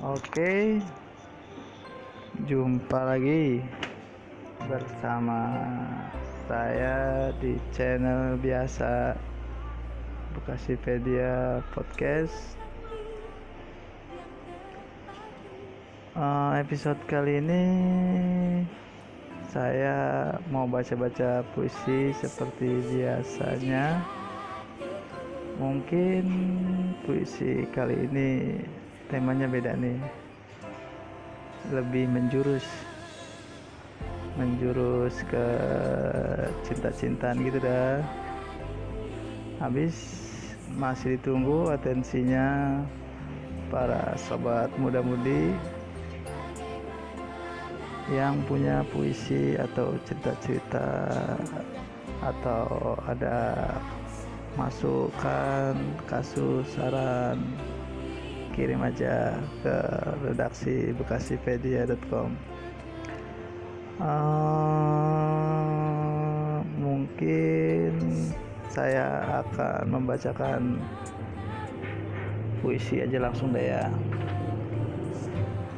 Oke, jumpa lagi bersama saya di channel biasa Bekasipedia Podcast. Uh, episode kali ini saya mau baca-baca puisi seperti biasanya. Mungkin puisi kali ini temanya beda nih. Lebih menjurus menjurus ke cinta-cintaan gitu dah. Habis masih ditunggu atensinya para sobat muda-mudi yang punya puisi atau cerita-cerita atau ada masukan kasus saran kirim aja ke redaksi bekasipedia.com uh, mungkin saya akan membacakan puisi aja langsung deh ya.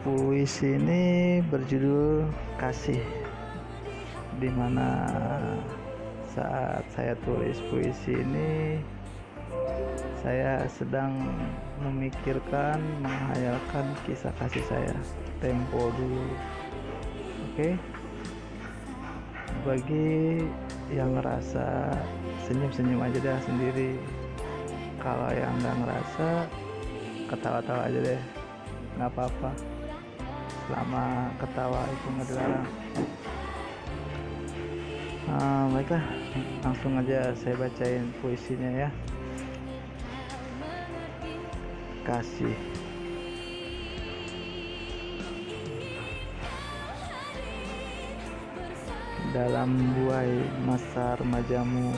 Puisi ini berjudul kasih di mana saat saya tulis puisi ini saya sedang memikirkan menghayalkan kisah kasih saya. Tempo dulu. Oke? Okay? bagi yang ngerasa senyum-senyum aja deh sendiri. Kalau yang nggak ngerasa ketawa-tawa aja deh. Nggak apa-apa. Selama ketawa itu nggak dilarang. Uh, baiklah. Langsung aja saya bacain puisinya ya kasih. Dalam buai masa remajamu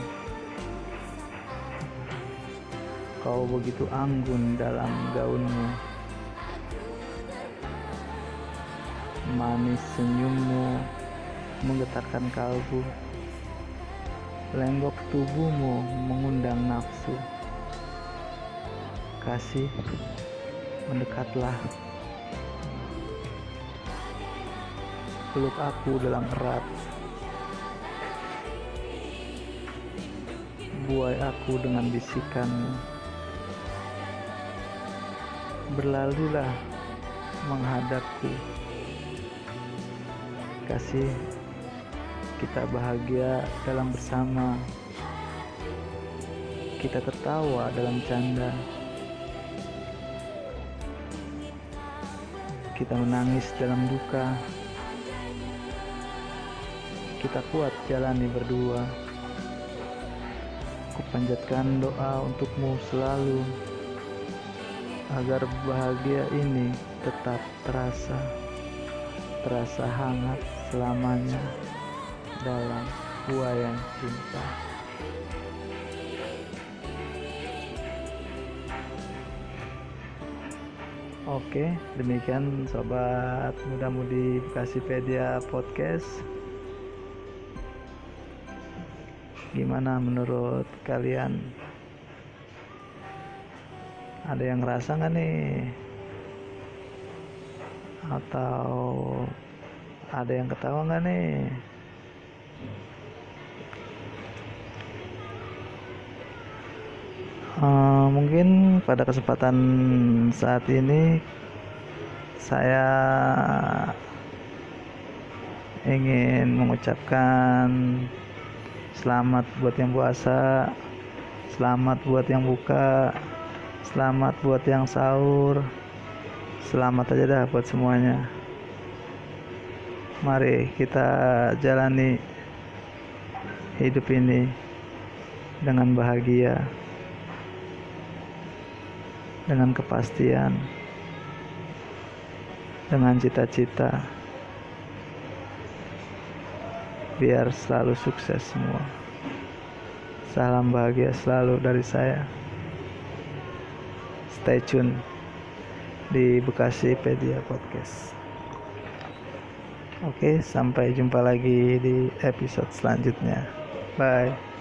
kau begitu anggun dalam gaunmu. Manis senyummu menggetarkan kalbu. Lenggok tubuhmu mengundang nafsu kasih mendekatlah. Peluk aku dalam erat. Buai aku dengan bisikan. Berlalulah menghadapku. Kasih kita bahagia dalam bersama. Kita tertawa dalam canda kita menangis dalam duka. Kita kuat jalani berdua. Kupanjatkan doa untukmu selalu agar bahagia ini tetap terasa terasa hangat selamanya dalam buayan cinta Oke, demikian sobat muda-mudi Bekasipedia Podcast. Gimana menurut kalian? Ada yang ngerasa nggak nih? Atau ada yang ketawa nggak nih? Uh, mungkin pada kesempatan saat ini saya ingin mengucapkan selamat buat yang puasa, selamat buat yang buka, selamat buat yang sahur, selamat aja dah buat semuanya. Mari kita jalani hidup ini dengan bahagia dengan kepastian, dengan cita-cita, biar selalu sukses semua. Salam bahagia selalu dari saya. Stay tune di Bekasi Pedia Podcast. Oke, sampai jumpa lagi di episode selanjutnya. Bye.